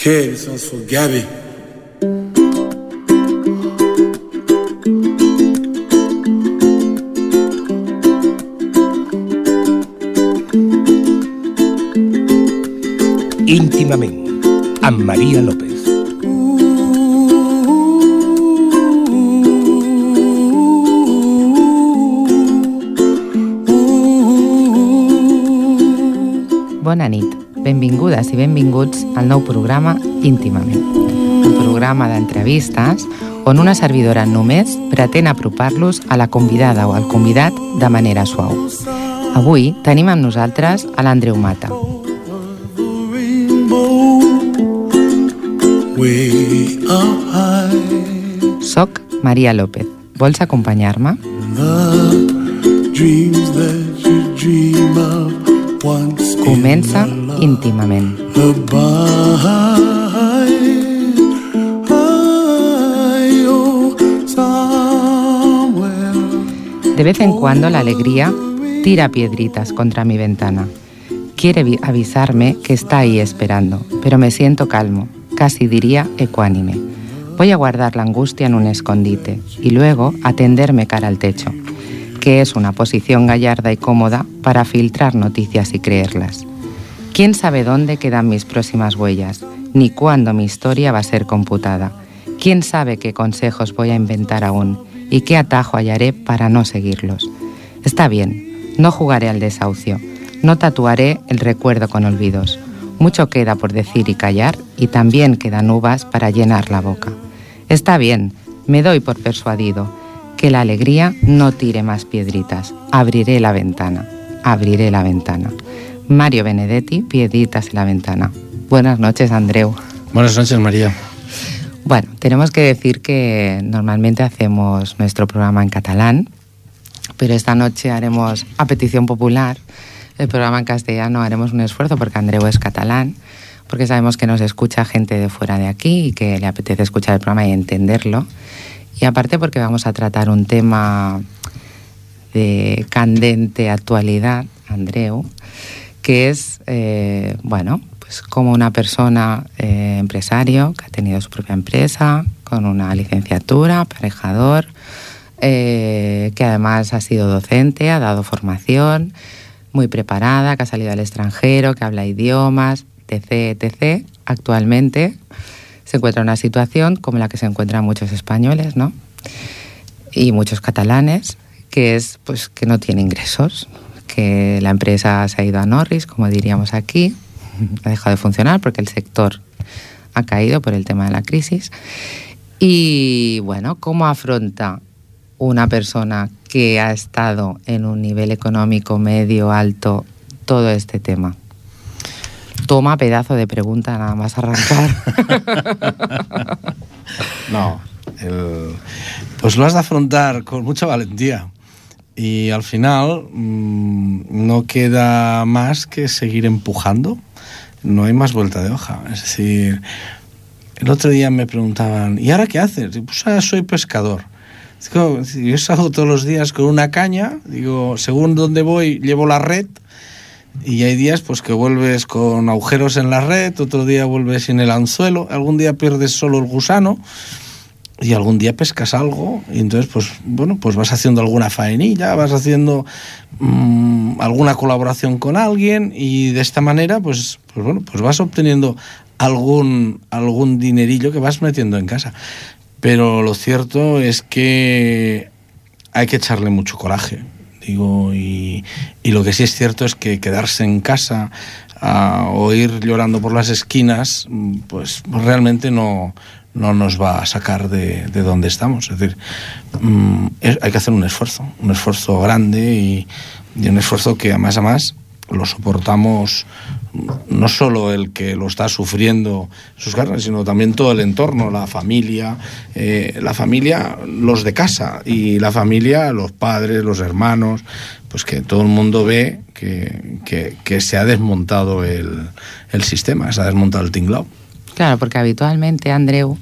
Okay, this one's for Gabby. íntimament, amb Maria López. Bona nit, benvingudes i benvinguts al nou programa Íntimament, un programa d'entrevistes on una servidora només pretén apropar-los a la convidada o al convidat de manera suau. Avui tenim amb nosaltres a l'Andreu Mata, Soc Maria López. Vols acompanyar-me? Comença íntimament. De vez en cuando la alegría tira piedritas contra mi ventana. Quiere vi- avisarme que está ahí esperando, pero me siento calmo, casi diría ecuánime. Voy a guardar la angustia en un escondite y luego atenderme cara al techo, que es una posición gallarda y cómoda para filtrar noticias y creerlas. ¿Quién sabe dónde quedan mis próximas huellas, ni cuándo mi historia va a ser computada? ¿Quién sabe qué consejos voy a inventar aún y qué atajo hallaré para no seguirlos? Está bien, no jugaré al desahucio, no tatuaré el recuerdo con olvidos. Mucho queda por decir y callar y también quedan uvas para llenar la boca. Está bien, me doy por persuadido que la alegría no tire más piedritas. Abriré la ventana, abriré la ventana. Mario Benedetti, Piedritas en la ventana. Buenas noches, Andreu. Buenas noches, María. Bueno, tenemos que decir que normalmente hacemos nuestro programa en catalán, pero esta noche haremos, a petición popular, el programa en castellano, haremos un esfuerzo porque Andreu es catalán, porque sabemos que nos escucha gente de fuera de aquí y que le apetece escuchar el programa y entenderlo. Y aparte porque vamos a tratar un tema de candente actualidad, Andreu, que es, eh, bueno, pues como una persona eh, empresario que ha tenido su propia empresa, con una licenciatura, aparejador, eh, que además ha sido docente, ha dado formación, muy preparada, que ha salido al extranjero, que habla idiomas, etc., etc., actualmente se encuentra en una situación como la que se encuentran muchos españoles, ¿no? Y muchos catalanes, que es pues que no tiene ingresos, que la empresa se ha ido a Norris, como diríamos aquí, ha dejado de funcionar porque el sector ha caído por el tema de la crisis. Y bueno, ¿cómo afronta una persona que ha estado en un nivel económico medio alto todo este tema? Toma pedazo de pregunta nada más arrancar. No, pues lo has de afrontar con mucha valentía. Y al final mm, no queda más que seguir empujando. No hay más vuelta de hoja. Es decir, el otro día me preguntaban, ¿y ahora qué haces? Y, Pues ahora soy pescador. Si yo salgo todos los días con una caña, digo, según dónde voy, llevo la red. Y hay días pues que vuelves con agujeros en la red, otro día vuelves sin el anzuelo, algún día pierdes solo el gusano y algún día pescas algo y entonces pues bueno pues vas haciendo alguna faenilla vas haciendo mm, alguna colaboración con alguien y de esta manera pues pues bueno pues vas obteniendo algún algún dinerillo que vas metiendo en casa. Pero lo cierto es que hay que echarle mucho coraje digo y, lo que sí es cierto es que quedarse en casa a, o ir llorando por las esquinas mm, pues realmente no no nos va a sacar de, de donde estamos. Es decir, mm, hay que hacer un esfuerzo, un esfuerzo grande y, un esfuerzo que además, además lo soportamos no solo el que lo está sufriendo en sus carnes, sino también todo el entorno, la familia, eh, la familia, los de casa y la familia, los padres, los hermanos, pues que todo el mundo ve que, que- que se ha desmontado el, el sistema, se ha desmontado el tinglao. Claro, porque habitualmente, Andreu,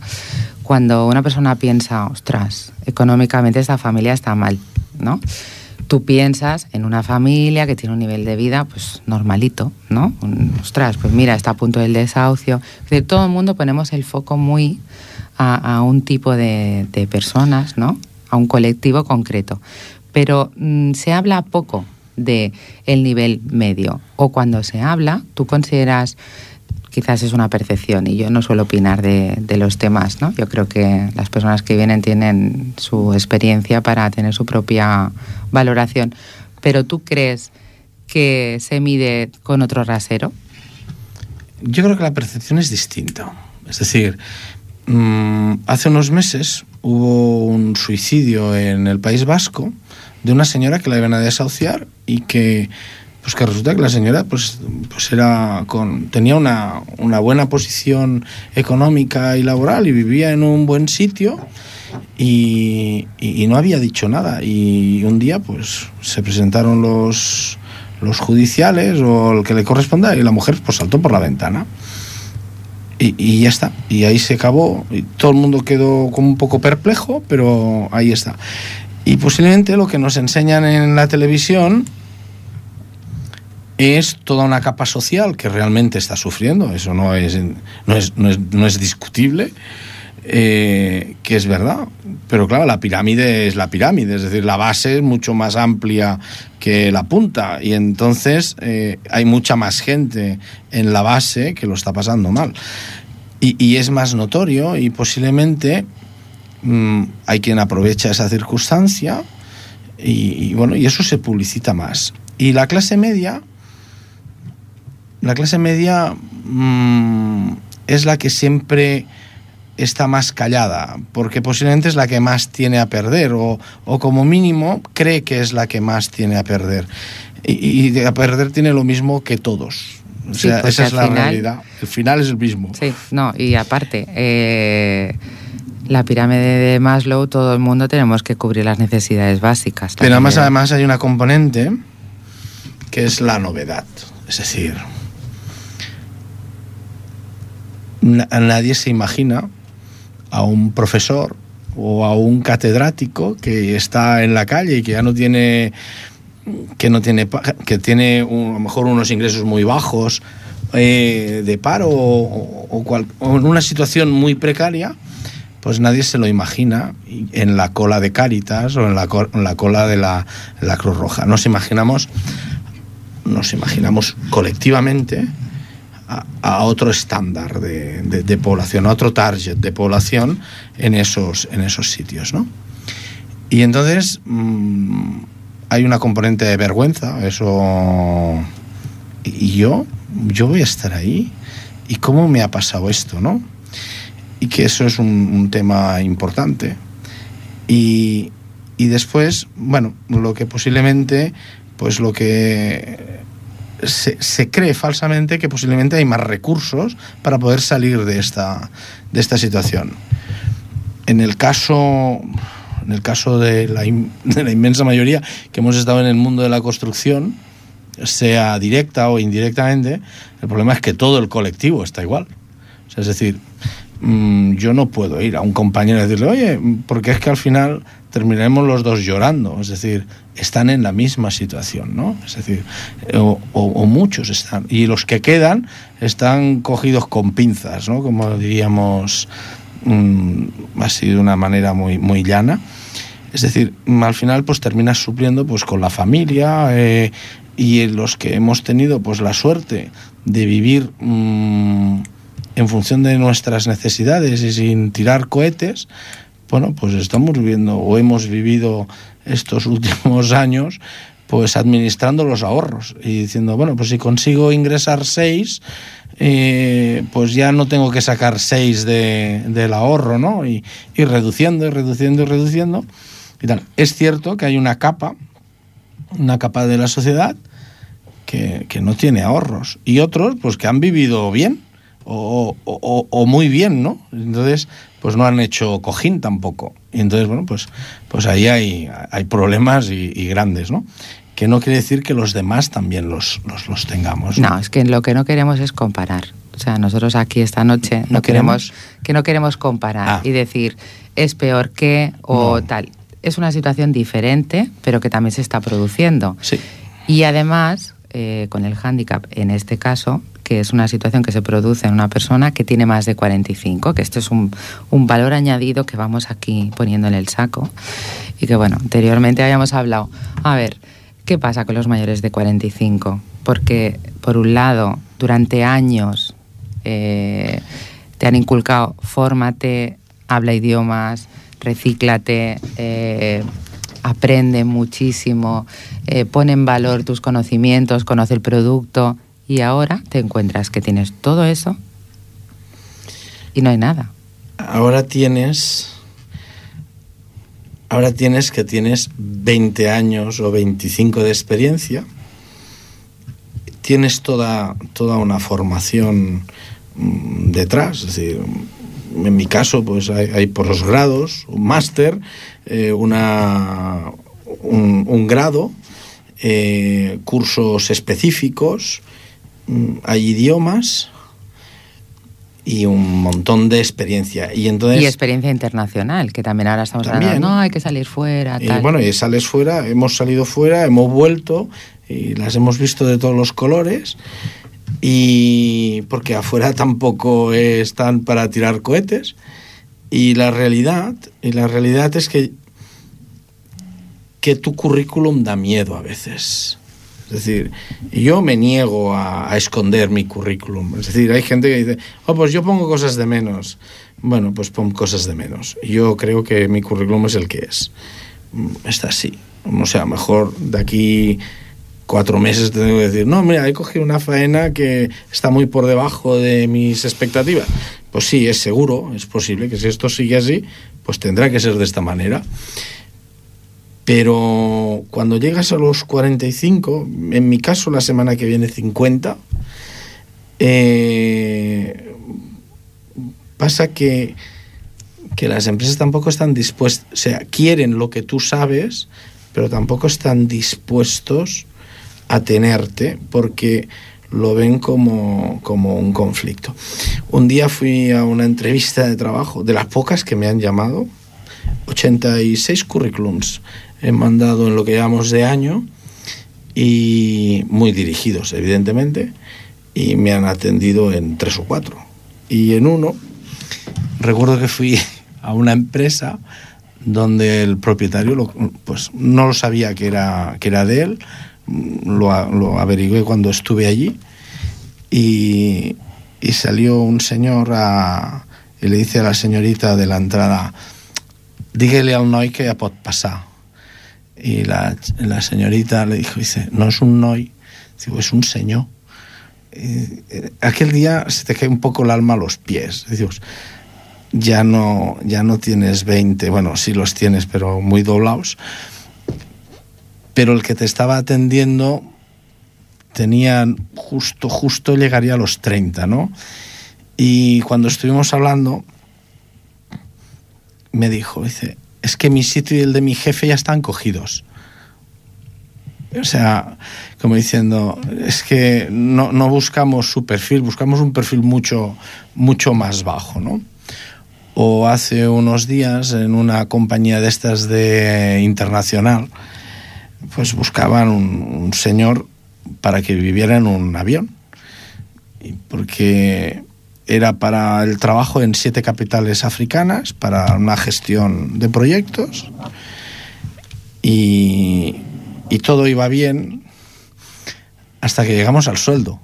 cuando una persona piensa, ostras, económicamente esta familia está mal, ¿no? tú piensas en una familia que tiene un nivel de vida pues normalito, ¿no? Ostras, pues mira, está a punto del desahucio. Es decir, todo el mundo ponemos el foco muy a, un tipo de, de personas, ¿no? A un colectivo concreto. Pero mm, se habla poco de el nivel medio. O cuando se habla, tú consideras quizás es una percepción y yo no suelo opinar de, los temas, ¿no? Yo creo que las personas que vienen tienen su experiencia para tener su propia valoración. Pero tú crees que se mide con otro rasero? Yo creo que la percepción es distinta. Es decir, mm, hace unos meses hubo un suicidio en el País Vasco de una señora que la iban a desahuciar y que pues que resulta que la señora pues, pues era con tenía una, una buena posición económica y laboral y vivía en un buen sitio y, y- y no había dicho nada. Y un día pues se presentaron los los judiciales o el que le corresponda y la mujer pues saltó por la ventana. Y, y ya está. Y ahí se acabó y todo el mundo quedó como un poco perplejo pero ahí está. Y posiblemente lo que nos enseñan en la televisión es toda una capa social que realmente está sufriendo, eso no es, no es, no es, no es discutible, eh, que es verdad. Pero claro, la pirámide es la pirámide, es decir, la base es mucho más amplia que la punta y entonces eh, hay mucha más gente en la base que lo está pasando mal. Y, y es más notorio y posiblemente mm, hay quien aprovecha esa circunstancia y, y bueno, y eso se publicita más. Y la clase media, la clase media mm, es la que siempre está más callada, porque posiblemente es la que más tiene a perder, o, o como mínimo cree que es la que más tiene a perder. Y, a perder tiene lo mismo que todos. O sea, esa es la final- realidad. El final es el mismo. Sí, no, y aparte, eh, la pirámide de Maslow, todo el mundo tenemos que cubrir las necesidades básicas. Pero además, además hay una componente que es la novedad. Es decir, na- nadie se imagina a un profesor o a un catedrático que está en la calle y que ya no tiene que no tiene que tiene un- a lo mejor unos ingresos muy bajos eh, de paro o, cual- o en una situación muy precaria pues nadie se lo imagina en la cola de Cáritas o en la, en la cola de la, la Cruz Roja. Nos imaginamos, nos imaginamos colectivamente a, a otro estándar de, de- de población, a otro target de población en esos, en esos sitios, ¿no? Y entonces mm, hay una componente de vergüenza, eso... Y yo, yo voy a estar ahí. ¿Y cómo me ha pasado esto, no? y que eso es un, un tema importante. Y, y después, bueno, lo que posiblemente, pues lo que se, cree falsamente que posiblemente hay más recursos para poder salir de esta, de esta situación. En el caso, en el caso de la, inmensa mayoría que hemos estado en el mundo de la construcción, sea directa o indirectamente, el problema es que todo el colectivo está igual. Es decir, mm, yo no puedo ir a un compañero y decirle, oye, porque es que al final terminaremos los dos llorando. Es decir, están en la misma situación, ¿no? Es decir, o, muchos están. Y los que quedan están cogidos con pinzas, ¿no? Como diríamos mm, así de una manera muy, muy llana. Es decir, mm, al final pues terminas supliendo pues con la familia eh, y los que hemos tenido pues la suerte de vivir mm, en función de nuestras necesidades y sin tirar cohetes, bueno, pues estamos viviendo o hemos vivido estos últimos años pues administrando los ahorros y diciendo, bueno, pues si consigo ingresar seis, eh, pues ya no tengo que sacar seis de, del ahorro, ¿no? Y, reduciendo y reduciendo y reduciendo. Y tal. Es cierto que hay una capa, una capa de la sociedad que, que no tiene ahorros y otros pues que han vivido bien o- o muy bien, ¿no? Entonces, pues no han hecho cojín tampoco. Y entonces, bueno, pues, pues ahí hay, hay problemas y, y grandes, ¿no? Que no quiere decir que los demás también los, los, los tengamos. No, es que lo que no queremos es comparar. O sea, nosotros aquí esta noche no, ¿No queremos, queremos? que no queremos comparar Ah. y decir es peor que o No. tal. es una situación diferente, pero que también se está produciendo. Sí. Y además, eh, con el hándicap, en este caso, que es una situación que se produce en una persona que tiene más de 45, que esto es un, un valor añadido que vamos aquí poniendo en el saco y que, bueno, anteriormente habíamos hablado. A ver, ¿qué pasa con los mayores de 45? Porque, por un lado, durante años eh, te han inculcado, fórmate, habla idiomas, recíclate, eh, aprende muchísimo, eh, pone en valor tus conocimientos, conoce el producto y ahora te encuentras que tienes todo eso y no hay nada. Ahora tienes ahora tienes que tienes 20 años o 25 de experiencia, tienes toda, toda una formación mm, detrás, es decir, en mi caso pues hay, hay posgrados, un máster, eh, una, un, grado, eh, cursos específicos, hay idiomas y un montón de experiencia. Y entonces Y experiencia internacional, que también ahora estamos También. hablando, no, hay que salir fuera, Y tal. bueno, y sales fuera, hemos salido fuera, hemos vuelto y las hemos visto de todos los colores. Y porque afuera tampoco están para tirar cohetes. Y la realidad, y la realidad es que, que tu currículum da miedo a veces. Es decir, yo me niego a, a esconder mi currículum. Es decir, hay gente que dice, oh, pues yo pongo cosas de menos. Bueno, pues pon cosas de menos. Yo creo que mi currículum es el que es. Mm, Está así. O sea, mejor de aquí cuatro meses te tengo que decir, no, mira, he cogido una faena que está muy por debajo de mis expectativas. Pues sí, es seguro, es posible que si esto sigue así, pues tendrá que ser de esta manera. Pero cuando llegas a los 45, en mi caso la semana que viene 50, eh, pasa que, que las empresas tampoco están dispuestas, o sea, quieren lo que tú sabes, pero tampoco están dispuestos a tenerte porque lo ven como, como un conflicto. Un día fui a una entrevista de trabajo, de las pocas que me han llamado, 86 currículums he mandado en lo que llamamos de año y muy dirigidos, evidentemente, y me han atendido en tres o cuatro. Y en uno, recuerdo que fui a una empresa donde el propietario pues no lo sabía que era, que era de él, lo, lo averigué cuando estuve allí y, y salió un señor y le dice a la señorita de la entrada, dígale al noi que ya pot pasar. Y la, la señorita le dijo, dice, no es un noi, digo, es un señor. Y, eh, aquel día se te cae un poco el alma a los pies. Dices, ya no, ya no tienes 20, bueno, sí los tienes, pero muy doblados. Pero el que te estaba atendiendo tenía justo, justo llegaría a los 30, ¿no? Y cuando estuvimos hablando, me dijo, dice, es que mi sitio y el de mi jefe ya están cogidos. O sea, como diciendo, es que no, no buscamos su perfil, buscamos un perfil mucho, mucho más bajo, ¿no? O hace unos días en una compañía de estas de internacional, pues buscaban un, un señor para que viviera en un avión. Porque era para el trabajo en siete capitales africanas, para una gestión de proyectos. Y, todo iba bien hasta que llegamos al sueldo.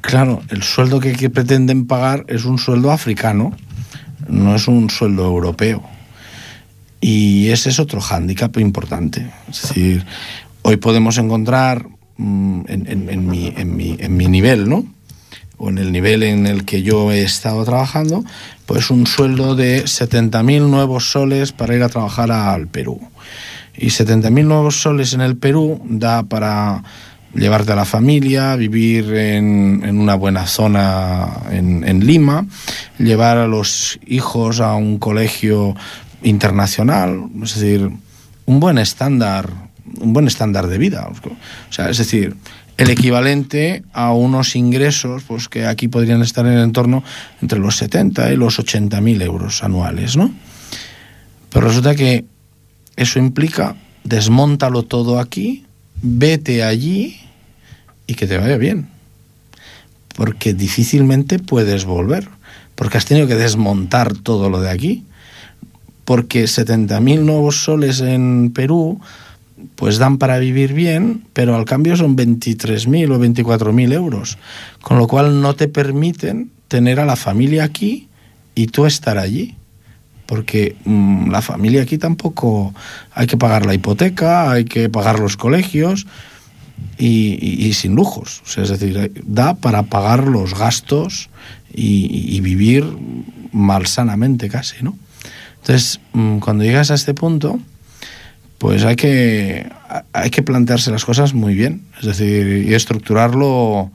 Claro, el sueldo que, pretenden pagar es un sueldo africano, no es un sueldo europeo. Y ese es otro hándicap importante. Es decir, hoy podemos encontrar mm, en mi nivel, ¿no? O en el nivel en el que yo he estado trabajando, pues un sueldo de 70.000 nuevos soles para ir a trabajar al Perú. Y 70.000 nuevos soles en el Perú da para llevarte a la familia, vivir en, en una buena zona en, en Lima, llevar a los hijos a un colegio internacional, es decir, un buen estándar, un buen estándar de vida. O sea, es decir, el equivalente a unos ingresos pues que aquí podrían estar en el entorno entre los 70 y los 80 mil euros anuales, ¿no? Pero resulta que eso implica desmontalo todo aquí, vete allí y que te vaya bien. Porque difícilmente puedes volver, porque has tenido que desmontar todo lo de aquí. Porque 70.000 nuevos soles en Perú pues dan para vivir bien, pero al cambio son 23.000 o 24.000 euros, con lo cual no te permiten tener a la familia aquí y tú estar allí porque mmm, la familia aquí tampoco hay que pagar la hipoteca, hay que pagar los colegios y, sin lujos. O sea, es decir, da para pagar los gastos y, vivir malsanamente casi, ¿no? Entonces, mmm, cuando llegas a este punto, pues hay que, hay que plantearse las cosas muy bien, es decir, y estructurarlo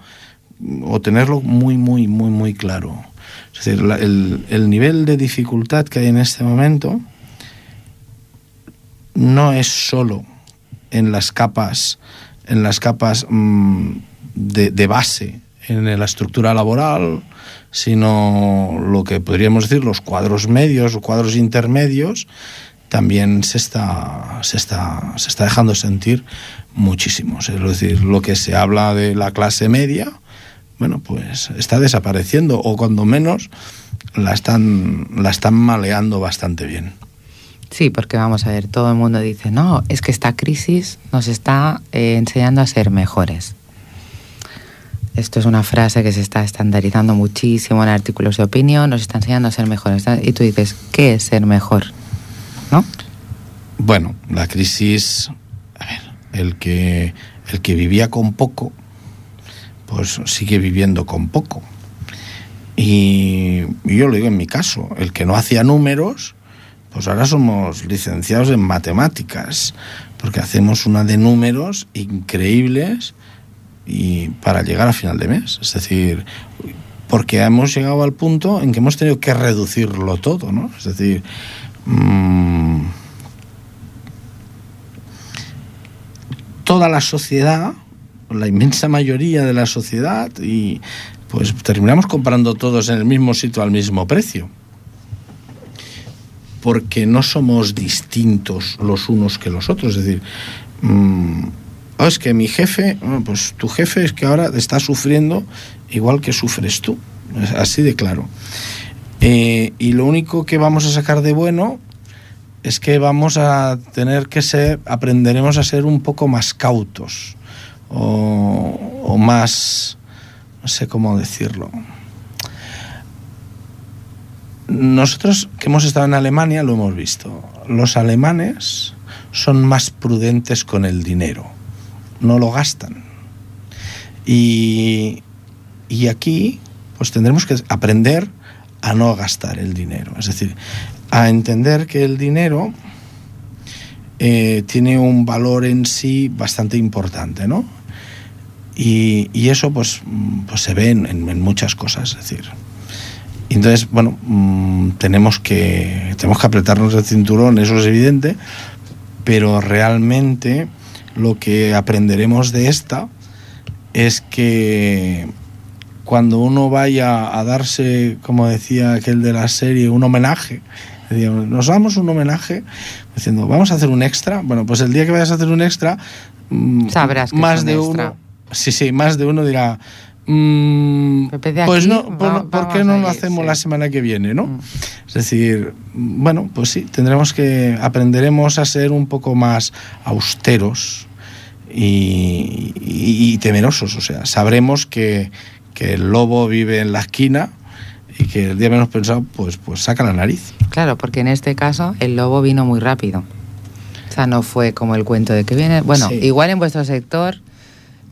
o tenerlo muy, muy, muy, muy claro. Es decir, el, el, nivel de dificultad que hay en este momento no es solo en las capas, en las capas mmm, de, de, base, en la estructura laboral, sino lo que podríamos decir los cuadros medios o cuadros intermedios, también se está, se está, se está dejando sentir muchísimo. Es decir, lo que se habla de la clase media, bueno, pues está desapareciendo o cuando menos la están, la están maleando bastante bien. Sí, porque vamos a ver, todo el mundo dice, no, es que esta crisis nos está eh, enseñando a ser mejores. Esto es una frase que se está estandarizando muchísimo en artículos de opinión, nos está enseñando a ser mejores. Y tú dices, ¿qué es ser mejor? ¿No? Bueno, la crisis, a ver, el que, el que vivía con poco, pues sigue viviendo con poco. Y, yo lo digo en mi caso, el que no hacía números, pues ahora somos licenciados en matemáticas, porque hacemos una de números increíbles y para llegar a final de mes. Es decir, porque hemos llegado al punto en que hemos tenido que reducirlo todo, ¿no? Es decir, mmm, toda la sociedad la inmensa mayoría de la sociedad y pues terminamos comprando todos en el mismo sitio al mismo precio. Porque no somos distintos los unos que los otros. Es decir, mmm, oh, es que mi jefe, bueno, pues tu jefe es que ahora está sufriendo igual que sufres tú. Así de claro. Eh, y lo único que vamos a sacar de bueno es que vamos a tener que ser, aprenderemos a ser un poco más cautos o, o más, no sé cómo decirlo. Nosotros que hemos estado en Alemania lo hemos visto. Los alemanes son más prudentes con el dinero, no lo gastan. Y, y aquí pues tendremos que aprender a no gastar el dinero, es decir, a entender que el dinero eh, tiene un valor en sí bastante importante, ¿no? Y, y eso pues, pues, se ve en, en, muchas cosas, es decir. Entonces, bueno, mmm, tenemos, que, tenemos que apretarnos el cinturón, eso es evidente, pero realmente lo que aprenderemos de esta es que cuando uno vaya a darse, como decía aquel de la serie, un homenaje, nos damos un homenaje diciendo, vamos a hacer un extra. Bueno, pues el día que vayas a hacer un extra, mm, sabrás que más es un de extra. uno, sí, sí, más de uno dirá, mmm, pues aquí, no, va, ¿por qué no ir, lo hacemos sí. la semana que viene, no? Mm. Es decir, bueno, pues sí, tendremos que aprenderemos a ser un poco más austeros y, y, y temerosos, o sea, sabremos que, que el lobo vive en la esquina y que el día menos pensado, pues, pues saca la nariz. Claro, porque en este caso el lobo vino muy rápido. O sea, no fue como el cuento de que viene. Bueno, Sí. igual en vuestro sector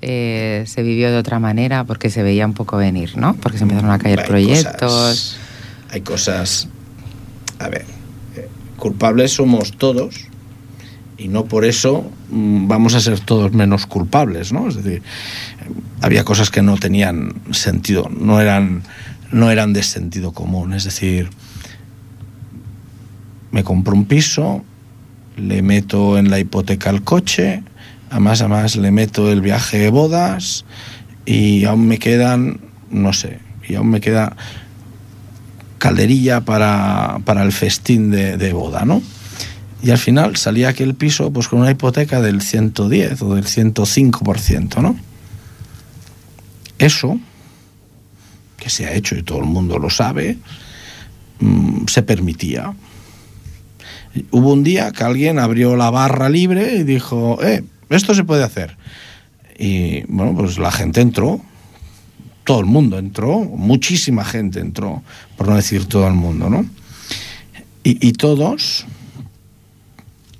eh, se vivió de otra manera porque se veía un poco venir, ¿no? Porque se empezaron a caer Hay proyectos. cosas- hay cosas. A ver, eh, culpables somos todos y no por eso mm, vamos a ser todos menos culpables, ¿no? Es decir, había cosas que no tenían sentido, no eran, no eran de sentido común. Es decir, me compro un piso, le meto en la hipoteca el coche, a más a más le meto el viaje de bodas y aún me quedan, no sé, y aún me queda calderilla para, para el festín de, de boda, ¿no? Y al final salía aquel piso pues con una hipoteca del 110 o del 105%, ¿no? Eso, que se ha hecho y todo el mundo lo sabe, mm, se permitía. Hubo un día que alguien abrió la barra libre y dijo, eh, esto se puede hacer. Y bueno, pues la gente entró, todo el mundo entró, muchísima gente entró, por no decir todo el mundo, ¿no? Y, y todos,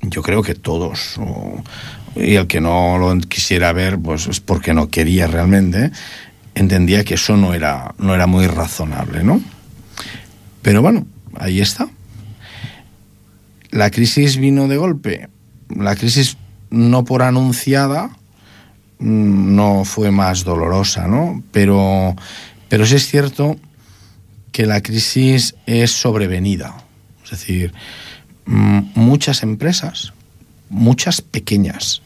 yo creo que todos, y el que no lo quisiera ver, pues es porque no quería realmente, entendía que eso no era, no era muy razonable, ¿no? Pero bueno, ahí está. La crisis vino de golpe. La crisis no por anunciada mm, no fue más dolorosa, ¿no? Pero, pero sí es cierto que la crisis es sobrevenida. Es decir, muchas empresas, muchas pequeñas,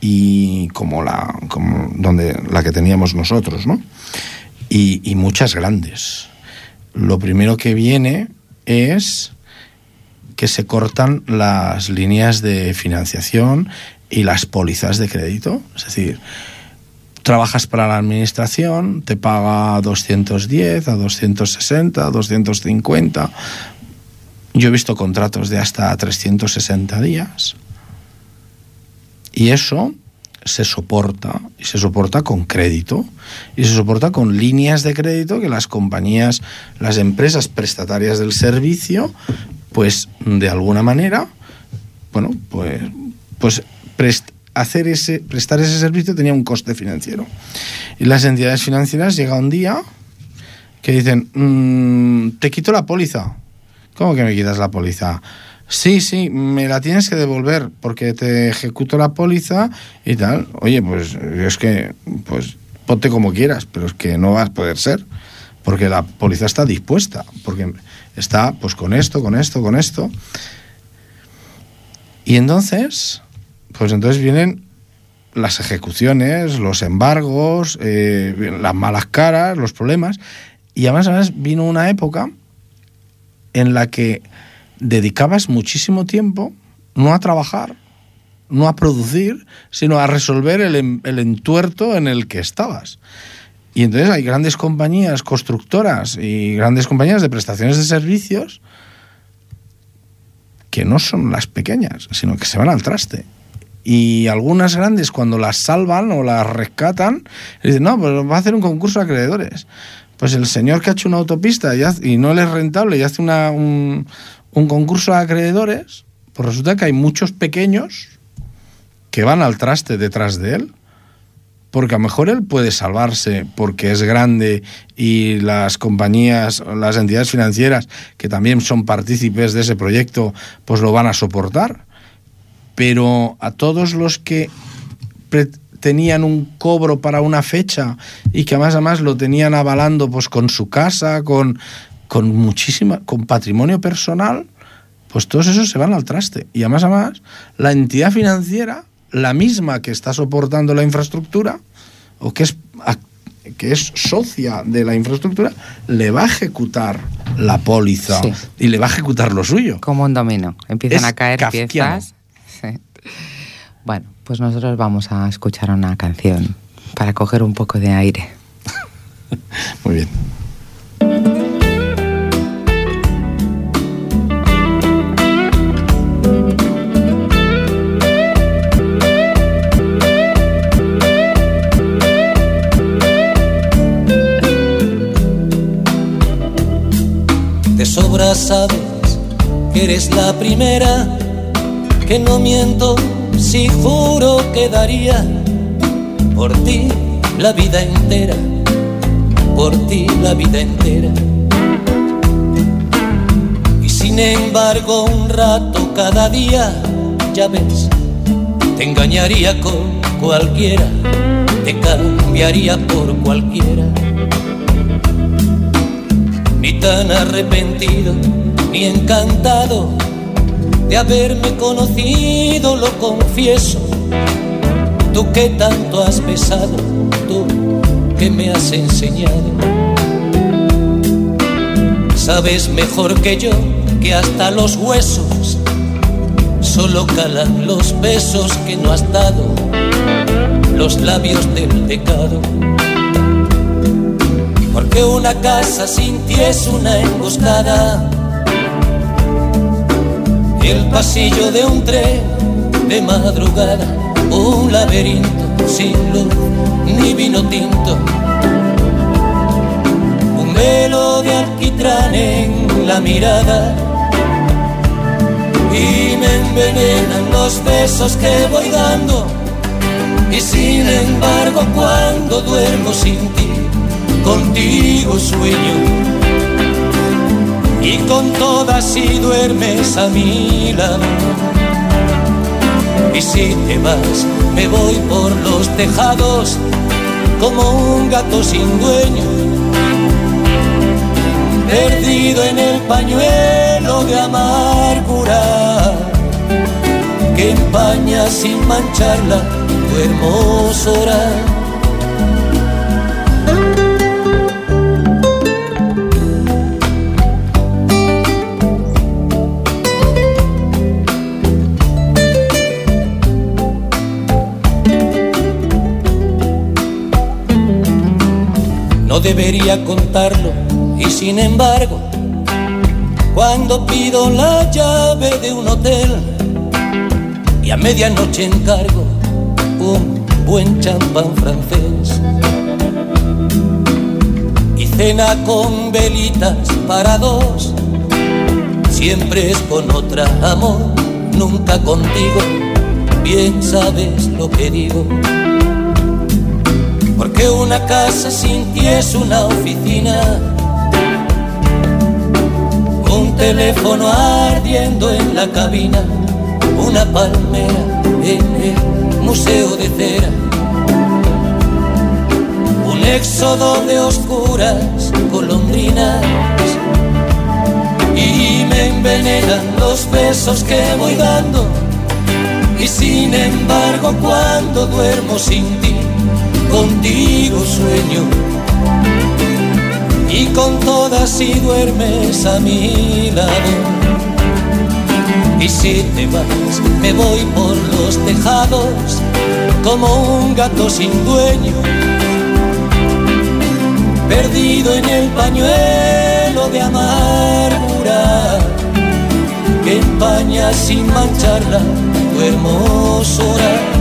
y como la, como donde, la que teníamos nosotros, ¿no? Y, y muchas grandes. Lo primero que viene es que se cortan las líneas de financiación y las pólizas de crédito. Es decir, trabajas para la administración, te paga a 210, a 260, a 250. Yo he visto contratos de hasta 360 días. Y eso se soporta, y se soporta con crédito, y se soporta con líneas de crédito que las compañías, las empresas prestatarias del servicio, pues de alguna manera, bueno, pues, pues hacer ese, prestar ese servicio tenía un coste financiero. Y las entidades financieras llega un día que dicen, mmm, te quito la póliza. ¿Cómo que me quitas la póliza? Sí, sí, me la tienes que devolver porque te ejecuto la póliza y tal. Oye, pues es que, pues ponte como quieras, pero es que no va a poder ser porque la póliza está dispuesta, porque está pues con esto, con esto, con esto. Y entonces, pues entonces vienen las ejecuciones, los embargos, eh, las malas caras, los problemas. Y además, además vino una época en la que dedicabas muchísimo tiempo no a trabajar, no a producir, sino a resolver el, entuerto en el que estabas. Y entonces hay grandes compañías constructoras y grandes compañías de prestaciones de servicios que no son las pequeñas, sino que se van al traste. Y algunas grandes, cuando las salvan o las rescatan, dicen, no, pues va a hacer un concurso de acreedores. Pues el señor que ha hecho una autopista y, no le es rentable y hace una, un, un concurso de acreedores, pues resulta que hay muchos pequeños que van al traste detrás de él, porque a lo mejor él puede salvarse porque es grande y las compañías, las entidades financieras que también son partícipes de ese proyecto, pues lo van a soportar. Pero a todos los que tenían un cobro para una fecha y que además además lo tenían avalando pues con su casa, con con muchísima, con patrimonio personal, pues todos esos se van al traste. Y además, además, la entidad financiera, la misma que está soportando la infraestructura, o que es, que es socia de la infraestructura, le va a ejecutar la póliza sí. y le va a ejecutar lo suyo. Como un domino. Empiezan Es a caer kafkiano. piezas. Sí. Bueno, pues nosotros vamos a escuchar una canción para coger un poco de aire. Muy bien. De sobra sabes que eres la primera, que no miento si juro que daría por ti la vida entera, por ti la vida entera. Y sin embargo un rato cada día, ya ves, te engañaría con cualquiera, te cambiaría por cualquiera ni tan arrepentido ni encantado de haberme conocido, lo confieso. Tú que tanto has besado, tú que me has enseñado. Sabes mejor que yo que hasta los huesos solo calan los besos que no has dado, los labios del pecado. Porque una casa sin ti es una emboscada, el pasillo de un tren de madrugada, un laberinto sin luz ni vino tinto, un velo de alquitrán en la mirada y me envenenan los besos que voy dando. Y sin embargo cuando duermo sin ti, contigo sueño. Y con todas si duermes a mi lado. Y si te vas, me voy por los tejados como un gato sin dueño. Perdido en el pañuelo de amargura que empaña sin mancharla tu hermosura. No debería contarlo y sin embargo, cuando pido la llave de un hotel y a medianoche encargo un buen champán francés y cena con velitas para dos, siempre es con otra amor, nunca contigo, bien sabes lo que digo. Porque una casa sin ti es una oficina. Un teléfono ardiendo en la cabina, una palmera en el museo de cera, un éxodo de oscuras golondrinas y me envenenan los besos que voy dando. Y sin embargo cuando duermo sin ti, contigo sueño y con todas si duermes a mi lado. Y si te vas, me voy por los tejados como un gato sin dueño, perdido en el pañuelo de amargura que empaña sin mancharla tu hermosura.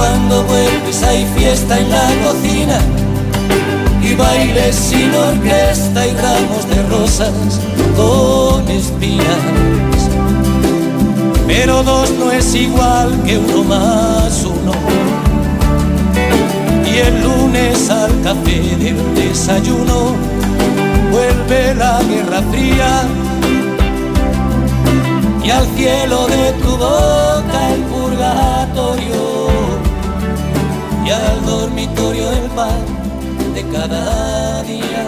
Cuando vuelves hay fiesta en la cocina y bailes sin orquesta y ramos de rosas con espinas. Pero dos no es igual que uno más uno. Y el lunes al café del desayuno vuelve la guerra fría. Y al cielo de tu boca el purgatorio. Y al dormitorio el pan de cada dia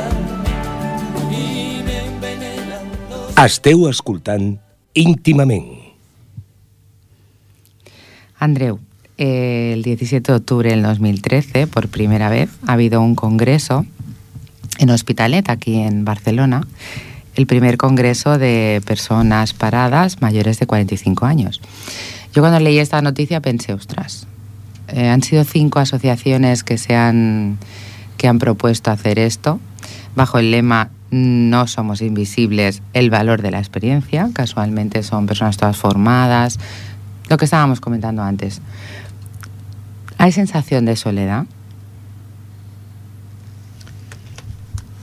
i m'envenenen los... Esteu escoltant íntimament. Andreu, eh, el 17 de octubre del 2013, por primera vez, ha habido un congreso en Hospitalet, aquí en Barcelona, el primer congreso de personas paradas mayores de 45 años. Yo cuando leí esta noticia pensé, ostras, eh, han sido cinco asociaciones que se han que han propuesto hacer esto bajo el lema No somos invisibles, el valor de la experiencia. Casualmente son personas todas formadas, lo que estábamos comentando antes. ¿Hay sensación de soledad?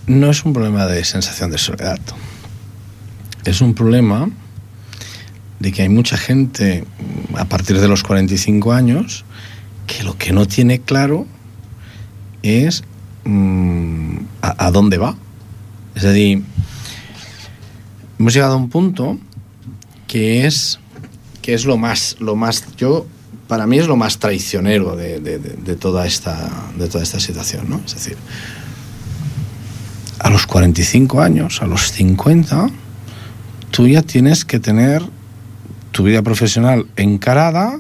No es un problema de sensación de soledad. Es un problema de que hay mucha gente a partir de los 45 años que lo que no tiene claro es mmm, a, dónde va. Es decir, hemos llegado a un punto que es que es lo más lo más yo para mí es lo más traicionero de, de, de, de toda esta de toda esta situación ¿no? es decir a los 45 años a los 50 tú ya tienes que tener tu vida profesional encarada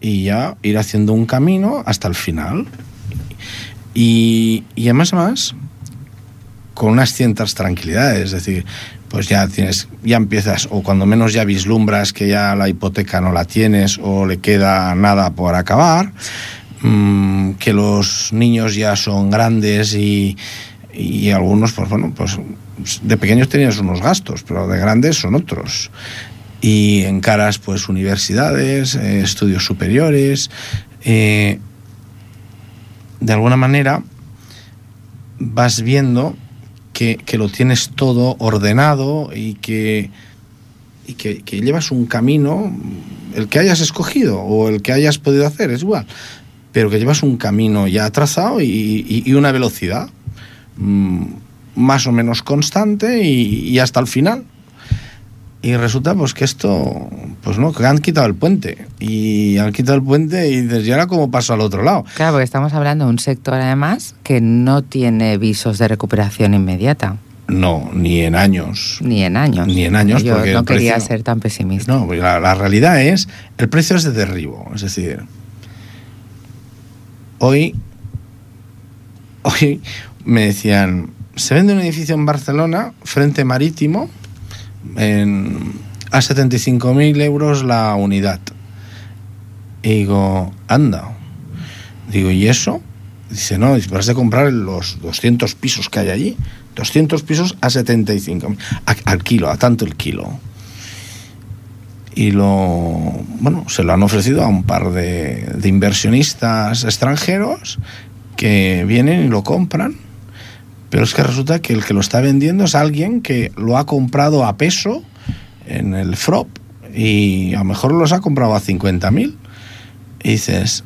y ya ir haciendo un camino hasta el final y, y además, además con unas ciertas tranquilidades, es decir, pues ya tienes, ya empiezas, o cuando menos ya vislumbras que ya la hipoteca no la tienes o le queda nada por acabar, mmm, que los niños ya son grandes y, y algunos, pues bueno, pues de pequeños tenías unos gastos, pero de grandes son otros. Y en caras, pues universidades, eh, estudios superiores. Eh, de alguna manera vas viendo que, lo tienes todo ordenado y que, y que, llevas un camino, el que hayas escogido o el que hayas podido hacer, es igual, pero que llevas un camino ya trazado y, una velocidad mmm, más o menos constante y, hasta el final. Y resulta pues que esto, pues no, que han quitado el puente. Y han quitado el puente y ¿y ahora cómo paso al otro lado? Claro, porque estamos hablando de un sector además que no tiene visos de recuperación inmediata. No, ni en años. Ni en años. Ni en años. Yo porque no quería precio- ser tan pesimista. No, porque la, la realidad es, el precio es de derribo. Es decir, hoy, hoy me decían, se vende un edificio en Barcelona, frente marítimo, en, a 75.000 euros la unidad. Y digo, anda. Digo, ¿y eso? Dice, no, has de comprar los 200 pisos que hay allí. 200 pisos a 75.000. A- Al kilo, a tanto el kilo. Y lo, bueno, se lo han ofrecido a un par de, de inversionistas extranjeros que vienen y lo compran. Pero es que resulta que el que lo está vendiendo es alguien que lo ha comprado a peso en el FROP y a lo mejor los ha comprado a 50.000. Y dices,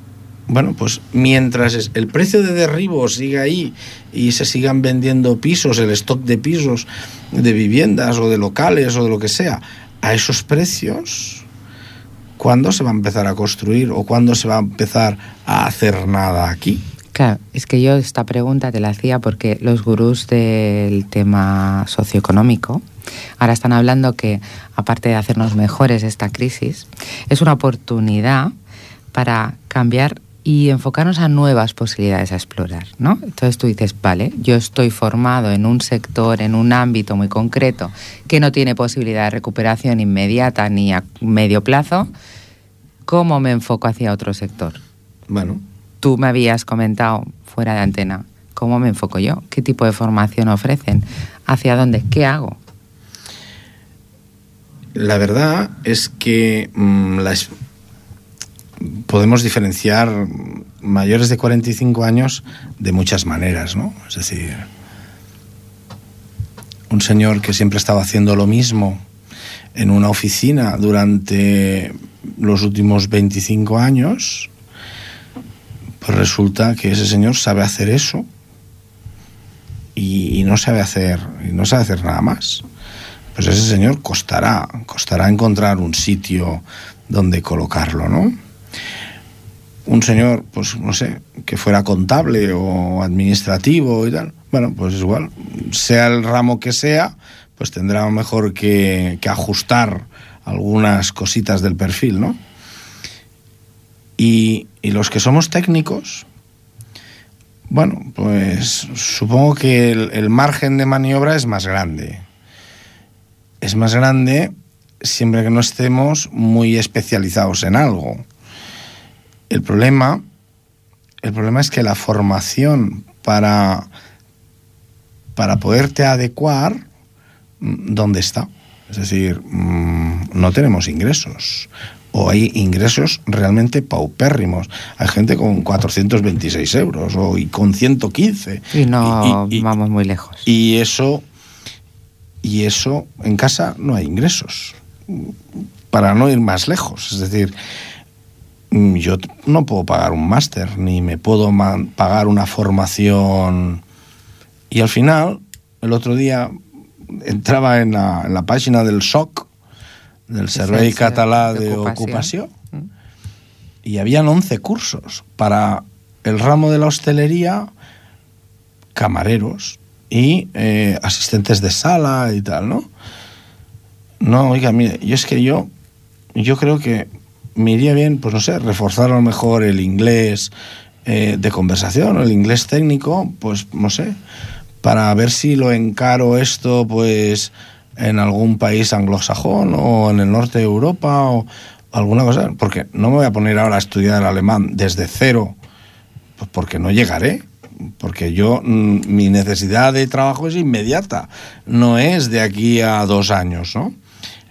bueno, pues mientras el precio de derribo siga ahí y se sigan vendiendo pisos, el stock de pisos, de viviendas o de locales o de lo que sea, a esos precios, ¿cuándo se va a empezar a construir o cuándo se va a empezar a hacer nada aquí? Claro, es que yo esta pregunta te la hacía porque los gurús del tema socioeconómico ahora están hablando que, aparte de hacernos mejores esta crisis, es una oportunidad para cambiar y enfocarnos a nuevas posibilidades a explorar, ¿no? Entonces tú dices, vale, yo estoy formado en un sector, en un ámbito muy concreto que no tiene posibilidad de recuperación inmediata ni a medio plazo, ¿cómo me enfoco hacia otro sector? Bueno, tú me habías comentado fuera de antena, ¿cómo me enfoco yo? ¿Qué tipo de formación ofrecen? ¿Hacia dónde? ¿Qué hago? La verdad es que mm, podemos diferenciar mayores de 45 años de muchas maneras, ¿no? Es decir, un señor que siempre estaba haciendo lo mismo en una oficina durante los últimos 25 años, pues resulta que ese señor sabe hacer eso y, no sabe hacer no sabe hacer nada más pues ese señor costará, costará encontrar un sitio donde colocarlo, ¿no? Un señor, pues no sé, que fuera contable o administrativo y tal, bueno, pues igual, sea el ramo que sea, pues tendrá mejor que, que ajustar algunas cositas del perfil, ¿no? Y, los que somos técnicos, bueno, pues supongo que el, el margen de maniobra es más grande es más grande siempre que no estemos muy especializados en algo. El problema, el problema es que la formación para, para poderte adecuar, ¿dónde está? Es decir, mm, no tenemos ingresos. O hay ingresos realmente paupérrimos. Hay gente con 426 euros o y con 115. Y no Y- y- vamos muy lejos. y eso, y eso en casa no hay ingresos. Para no ir más lejos. Es decir, yo no puedo pagar un máster, ni me puedo pagar una formación. Y al final, el otro día entraba en la, en la página del SOC, del Servei Català de de Ocupació. Ocupació, y habían 11 cursos para el ramo de la hostelería, camareros y eh, asistentes de sala y tal, ¿no? No, oiga, mire, yo es que yo, yo creo que me iría bien, pues no sé, reforzar a lo mejor el inglés eh, de conversación o el inglés técnico, pues no sé, para ver si lo encaro esto pues en algún país anglosajón o en el norte de Europa o alguna cosa, porque no me voy a poner ahora a estudiar alemán desde cero, pues porque no llegaré, porque yo mm, mi necesidad de trabajo es inmediata, no es de aquí a dos años, ¿no?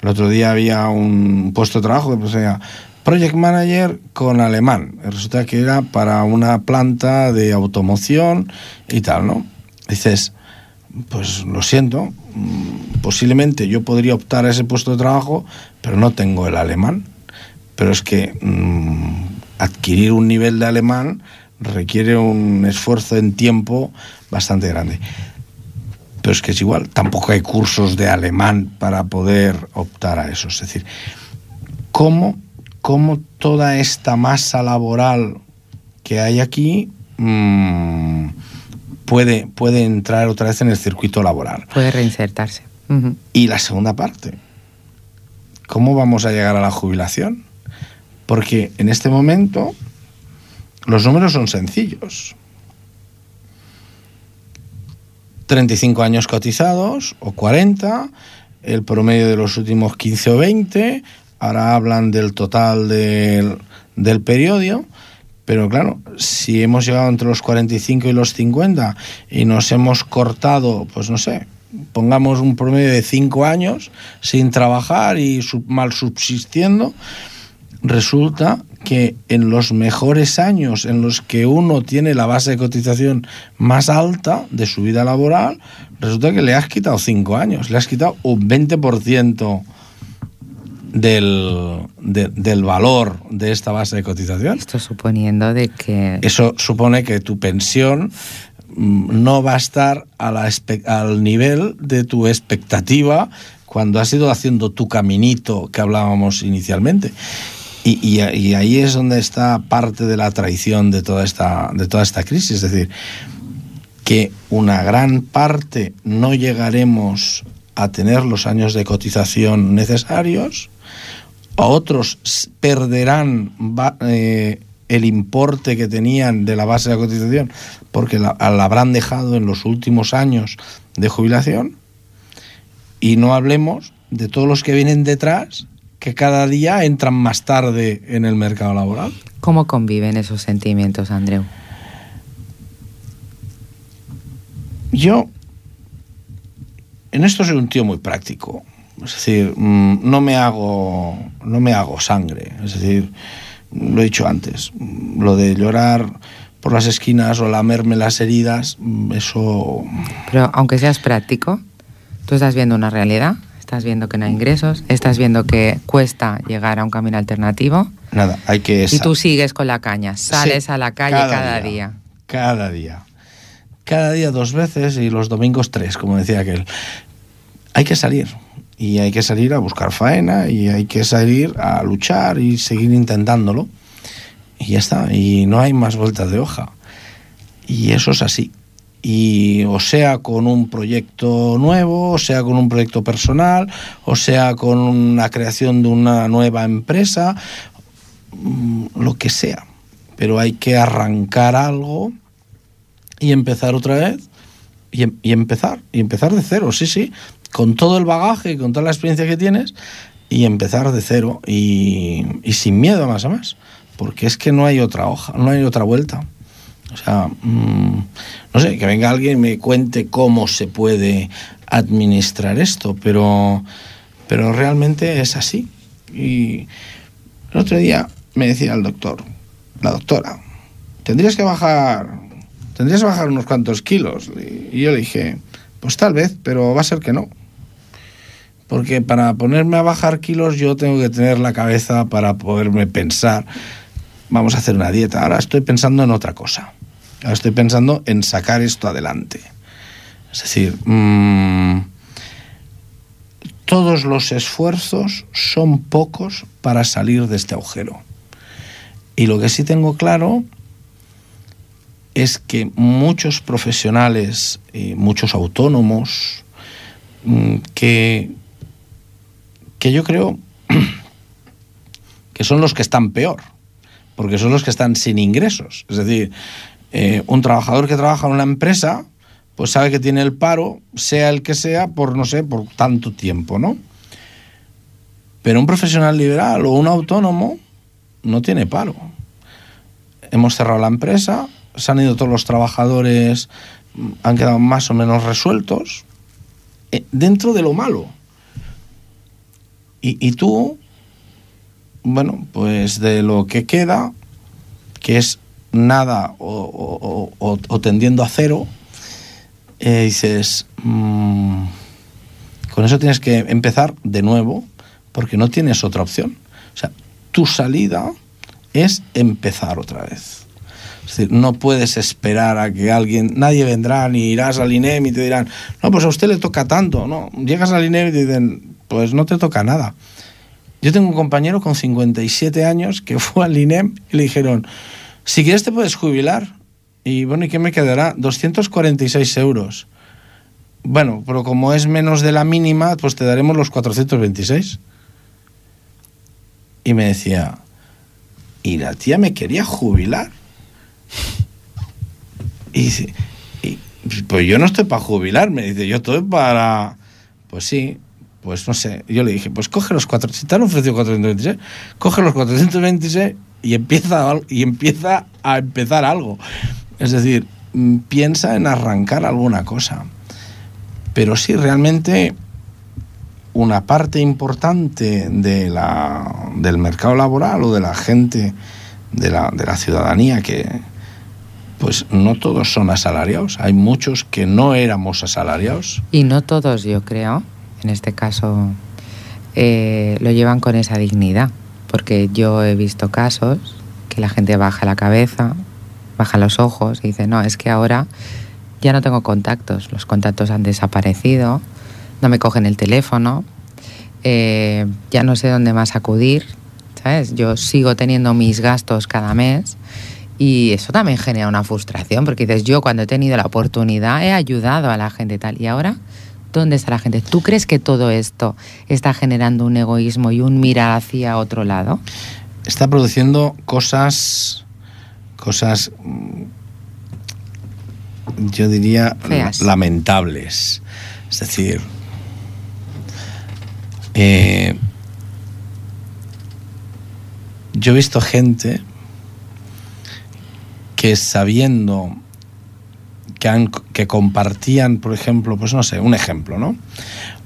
El otro día había un puesto de trabajo que sea Project Manager con alemán. Resulta que era para una planta de automoción y tal, ¿no? Dices, pues lo siento, posiblemente yo podría optar a ese puesto de trabajo, pero no tengo el alemán. Pero es que mmm, adquirir un nivel de alemán requiere un esfuerzo en tiempo bastante grande. Pero es que es igual, tampoco hay cursos de alemán para poder optar a eso. Es decir, ¿cómo, cómo toda esta masa laboral que hay aquí mmm, puede, puede entrar otra vez en el circuito laboral? Puede reinsertarse. Uh -huh. Y la segunda parte, ¿cómo vamos a llegar a la jubilación? Porque en este momento los números son sencillos. 35 años cotizados o 40, el promedio de los últimos 15 o 20, ahora hablan del total del, del periodo, pero claro, si hemos llegado entre los 45 y los 50 y nos hemos cortado, pues no sé, pongamos un promedio de 5 años sin trabajar y mal subsistiendo, resulta que en los mejores años en los que uno tiene la base de cotización más alta de su vida laboral, resulta que le has quitado 5 años, le has quitado un 20% del, de, del valor de esta base de cotización. Esto suponiendo de que... Eso supone que tu pensión no va a estar a la, al nivel de tu expectativa cuando has ido haciendo tu caminito que hablábamos inicialmente. Y, y, y, ahí es donde está parte de la traición de toda, esta, de toda esta crisis. Es decir, que una gran parte no llegaremos a tener los años de cotización necesarios, otros perderán eh, el importe que tenían de la base de cotización porque la, la habrán dejado en los últimos años de jubilación, y no hablemos de todos los que vienen detrás que cada día entran más tarde en el mercado laboral. ¿Cómo conviven esos sentimientos, Andreu? Yo, en esto soy un tío muy práctico. Es decir, no me hago, no me hago sangre. Es decir, lo he dicho antes, lo de llorar por las esquinas o lamerme las heridas, eso... Pero aunque seas práctico, tú estás viendo una realidad estás viendo que no hay ingresos, estás viendo que cuesta llegar a un camino alternativo. Nada, hay que... Y tú sigues con la caña, sales sí, a la calle cada, cada día, día, Cada día. Cada día dos veces y los domingos tres, como decía aquel. Hay que salir. Y hay que salir a buscar faena y hay que salir a luchar y seguir intentándolo. Y ya está. Y no hay más vueltas de hoja. Y eso es así y o sea con un proyecto nuevo, o sea con un proyecto personal, o sea con una creación de una nueva empresa, lo que sea. Pero hay que arrancar algo y empezar otra vez y, y empezar, y empezar de cero, sí, sí, con todo el bagaje y con toda la experiencia que tienes y empezar de cero y, sin miedo más a más, porque es que no hay otra hoja, no hay otra vuelta. O sea, mmm, no sé, que venga alguien y me cuente cómo se puede administrar esto, pero, pero realmente es así. Y el otro día me decía el doctor, la doctora, tendrías que bajar, tendrías que bajar unos cuantos kilos. Y yo le dije, pues tal vez, pero va a ser que no. Porque para ponerme a bajar kilos yo tengo que tener la cabeza para poderme pensar, vamos a hacer una dieta. Ahora estoy pensando en otra cosa. Ahora estoy pensando en sacar esto adelante. Es decir, mmm, todos los esfuerzos son pocos para salir de este agujero. Y lo que sí tengo claro es que muchos profesionales, muchos autónomos, mmm, que, que yo creo que son los que están peor, porque son los que están sin ingresos. Es decir, eh, un trabajador que trabaja en una empresa, pues sabe que tiene el paro, sea el que sea, por no sé, por tanto tiempo, ¿no? Pero un profesional liberal o un autónomo no tiene paro. Hemos cerrado la empresa, se han ido todos los trabajadores, han quedado más o menos resueltos, eh, dentro de lo malo. Y, tú, bueno, pues de lo que queda, que es nada o, tendiendo a cero, eh, dices, mm, con eso tienes que empezar de nuevo porque no tienes otra opción. O sea, tu salida es empezar otra vez. Es decir, no puedes esperar a que alguien, nadie vendrá ni irás al INEM y te dirán, no, pues a usted le toca tanto, no, llegas al INEM y te dicen, pues no te toca nada. Yo tengo un compañero con 57 años que fue al INEM y le dijeron, si quieres te puedes jubilar. Y bueno, ¿y qué me quedará? 246 euros. Bueno, pero como es menos de la mínima, pues te daremos los 426. Y me decía, y la tía me quería jubilar. Y dice, pues yo no estoy para jubilarme, dice, yo estoy para... Pues sí, pues no sé. Yo le dije, pues coge los cuatro, si te han ofrecido 426, coge los 426 y empieza, y empieza a empezar algo. Es decir, mm, piensa en arrancar alguna cosa. Pero sí, realmente una parte importante de la, del mercado laboral o de la gente, de la, de la ciudadanía, que pues no todos son asalariados. Hay muchos que no éramos asalariados. Y no todos, yo creo, en este caso, eh, lo llevan con esa dignidad. Porque yo he visto casos que la gente baja la cabeza, baja los ojos y dice, no, es que ahora ya no tengo contactos, los contactos han desaparecido, no me cogen el teléfono, eh, ya no sé dónde más acudir, ¿sabes? Yo sigo teniendo mis gastos cada mes y eso también genera una frustración porque dices, yo cuando he tenido la oportunidad he ayudado a la gente tal, y ahora, ¿dónde está la gente? ¿Tú crees que todo esto está generando un egoísmo y un mirar hacia otro lado? Está produciendo cosas, cosas, mm, yo diría, Feas. lamentables. Es decir, eh, yo he visto gente que sabiendo que, compartían, por ejemplo, pues no sé, un ejemplo, ¿no?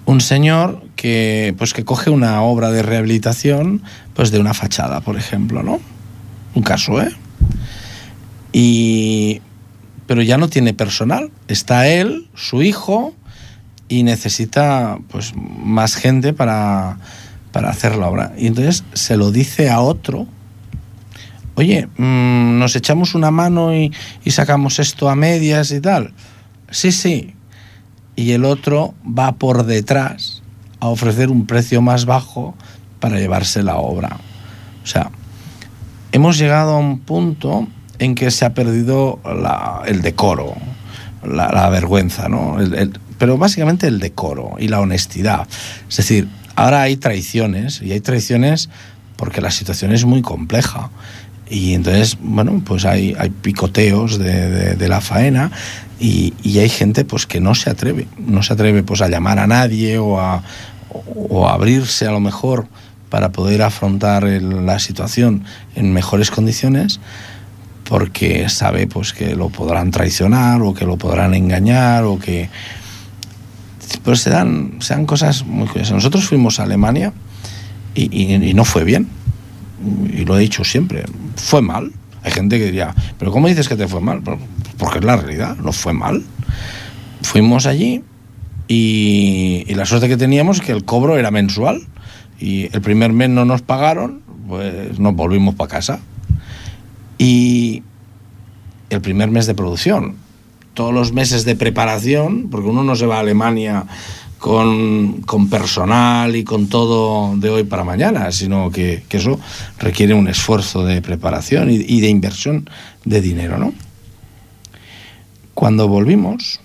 Un señor que, pues que coge una obra de rehabilitación, pues de una fachada, por ejemplo, ¿no? Un caso, ¿eh? Y, pero ya no tiene personal. Está él, su hijo, y necesita, pues, más gente para, para hacer la obra. Y entonces se lo dice a otro, oye, mm, nos echamos una mano y, y sacamos esto a medias y tal. Sí, sí. Y el otro va por detrás a ofrecer un precio más bajo para llevarse la obra. O sea, hemos llegado a un punto en que se ha perdido la- el decoro, la, la vergüenza, ¿no? El- el- pero básicamente el decoro y la honestidad. Es decir, ahora hay traiciones y hay traiciones porque la situación es muy compleja. Y entonces, bueno, pues hay, picoteos de, la faena y, hay gente pues que no se atreve, no se atreve pues a llamar a nadie o a, abrirse a lo mejor para poder afrontar la situación en mejores condiciones porque sabe pues que lo podrán traicionar o que lo podrán engañar o que pues se dan, se dan cosas muy curiosas. Nosotros fuimos a Alemania y no fue bien. Y lo he dicho siempre, fue mal. Hay gente que diría, pero ¿cómo dices que te fue mal? Porque es la realidad, no fue mal. Fuimos allí y, y la suerte que teníamos es que el cobro era mensual y el primer mes no nos pagaron, pues nos volvimos para casa. Y el primer mes de producción, todos los meses de preparación, porque uno no se va a Alemania con, con personal y con todo de hoy para mañana, sino que, eso requiere un esfuerzo de preparación y, y de inversión de dinero, ¿no? Cuando volvimos,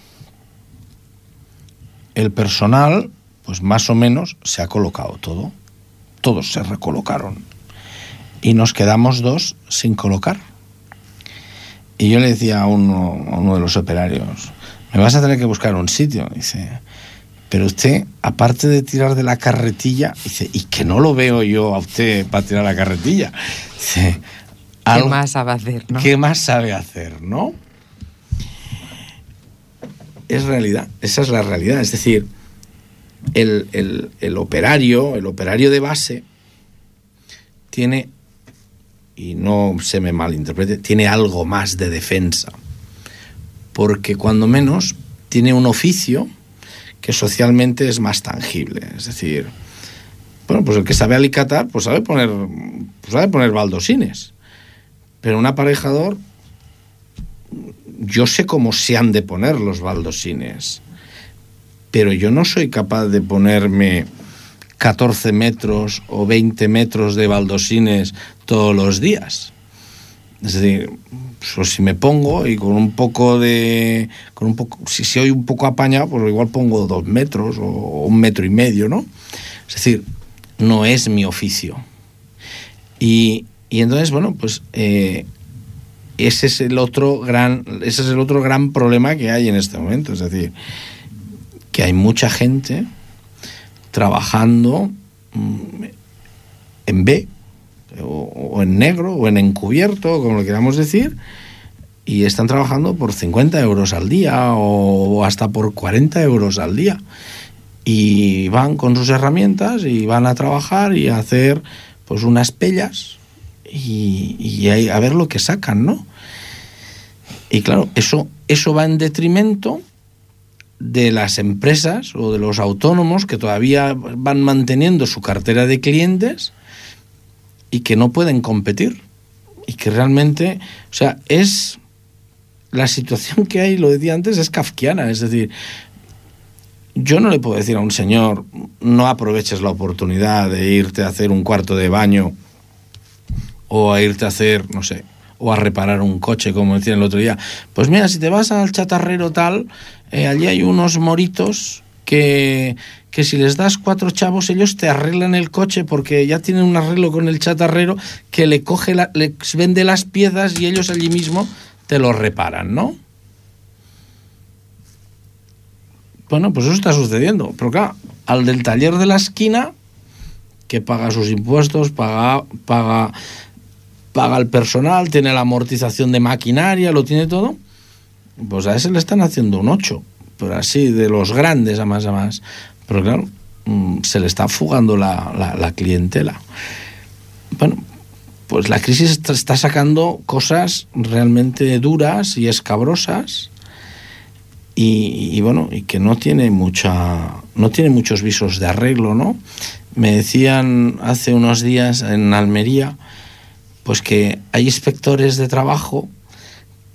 el personal, pues más o menos, se ha colocado todo. Todos se recolocaron. Y nos quedamos dos sin colocar. Y yo le decía a uno, a uno de los operarios, me vas a tener que buscar un sitio. Dice, pero usted, aparte de tirar de la carretilla, dice, y que no lo veo yo a usted para tirar la carretilla. Dice, ¿Qué más sabe hacer, no? ¿Qué más sabe hacer, no? Es realidad, esa es la realidad. Es decir, el, el, el operario, el operario de base, tiene, y no se me malinterprete, tiene algo más de defensa. Porque cuando menos tiene un oficio socialmente es más tangible. Es decir, bueno, pues el que sabe alicatar, pues sabe poner, pues sabe poner baldosines. Pero un aparejador, yo sé cómo se han de poner los baldosines. Pero yo no soy capaz de ponerme 14 metros o 20 metros de baldosines todos los días. Es decir, pues si me pongo y con un poco de. Con un poco, si soy un poco apañado, pues igual pongo dos metros o un metro y medio, ¿no? Es decir, no es mi oficio. Y, y entonces, bueno, pues eh, ese es el otro gran. Ese es el otro gran problema que hay en este momento. Es decir, que hay mucha gente trabajando mm, en B, o, en negro, o en encubierto, como lo queramos decir, y están trabajando por 50 euros al día o, hasta por 40 euros al día. Y van con sus herramientas y van a trabajar y a hacer pues unas pellas y, y a ver lo que sacan, ¿no? Y claro, eso, eso va en detrimento de las empresas o de los autónomos que todavía van manteniendo su cartera de clientes y que no pueden competir. Y que realmente, o sea, es la situación que hay, lo decía antes, es kafkiana. Es decir, yo no le puedo decir a un señor, no aproveches la oportunidad de irte a hacer un cuarto de baño o a irte a hacer, no sé, o a reparar un coche, como decía el otro día. Pues mira, si te vas al chatarrero tal, eh, allí hay unos moritos que, que si les das cuatro chavos, ellos te arreglan el coche porque ya tienen un arreglo con el chatarrero que le coge, la, les vende las piezas y ellos allí mismo te lo reparan, ¿no? Bueno, pues eso está sucediendo. Pero claro, al del taller de la esquina, que paga sus impuestos, paga, paga, paga el personal, tiene la amortización de maquinaria, lo tiene todo, pues a ese le están haciendo un 8. Pero así, de los grandes a más a más. Pero claro, se le está fugando la, la, la clientela. Bueno, pues la crisis está sacando cosas realmente duras y escabrosas y, y, bueno y que no tiene mucha no tiene muchos visos de arreglo no me decían hace unos días en Almería pues que hay inspectores de trabajo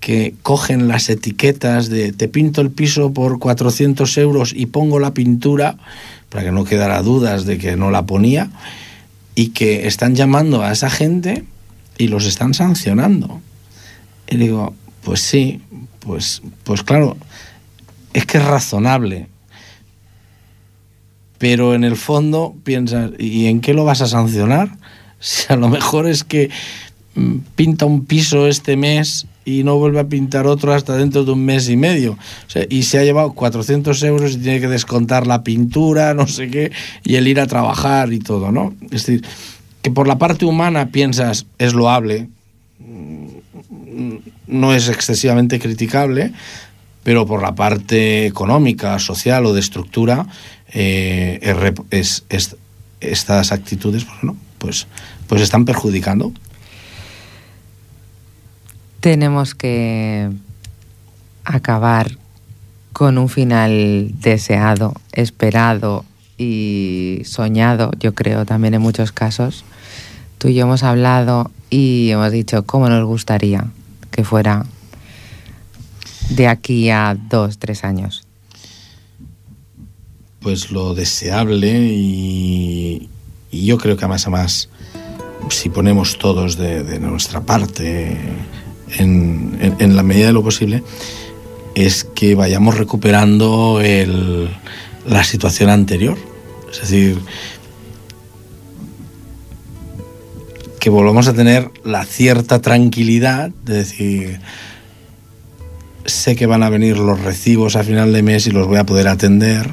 que cogen las etiquetas de te pinto el piso por 400 euros y pongo la pintura para que no quedara dudas de que no la ponía y que están llamando a esa gente y los están sancionando. Y digo, pues sí, pues, pues claro, es que es razonable. Pero en el fondo piensas, ¿y en qué lo vas a sancionar? Si a lo mejor es que pinta un piso este mes y no vuelve a pintar otro hasta dentro de un mes y medio. Y se ha llevado 400 euros y tiene que descontar la pintura, no sé qué, y el ir a trabajar y todo, ¿no? Es decir, que por la parte humana piensas es loable, no es excesivamente criticable, pero por la parte económica, social o de estructura, eh, es, es, estas actitudes bueno, pues, pues están perjudicando tenemos que acabar con un final deseado, esperado y soñado, yo creo también en muchos casos. Tú y yo hemos hablado y hemos dicho cómo nos gustaría que fuera de aquí a dos, tres años. Pues lo deseable y, yo creo que además, además si ponemos todos de nuestra parte, en, la medida de lo posible, es que vayamos recuperando el, la situación anterior. Es decir, que volvamos a tener la cierta tranquilidad de decir, sé que van a venir los recibos a final de mes y los voy a poder atender.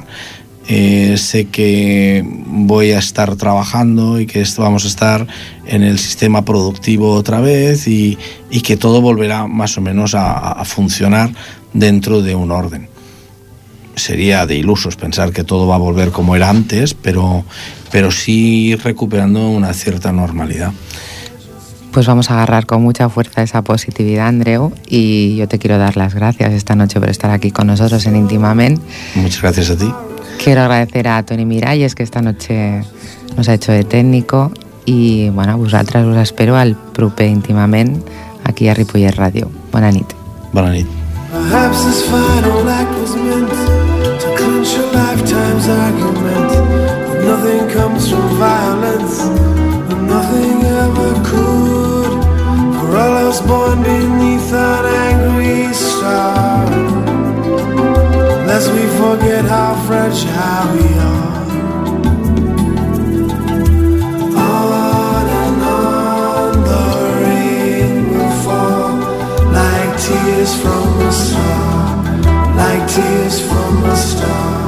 Eh, sé que voy a estar trabajando y que vamos a estar en el sistema productivo otra vez y, y que todo volverá más o menos a, a, funcionar dentro de un orden. Sería de ilusos pensar que todo va a volver como era antes, pero, pero sí recuperando una cierta normalidad. Pues vamos a agarrar con mucha fuerza esa positividad, Andreu, y yo te quiero dar las gracias esta noche por estar aquí con nosotros en Intimamen. Muchas gracias a ti. Quiero agradecer a Tony Miralles, que esta noche nos ha hecho de técnico, y bueno, vosaltres us espero al proper Intimament aquí a Ripollet Ràdio. Bona nit. Bona nit. Perhaps this final act was meant to clinch a lifetime's argument that nothing comes from violence, and nothing ever could. For all else born beneath an angry we forget how fragile we are. On and on the rain will fall like tears from a star, like tears from a star.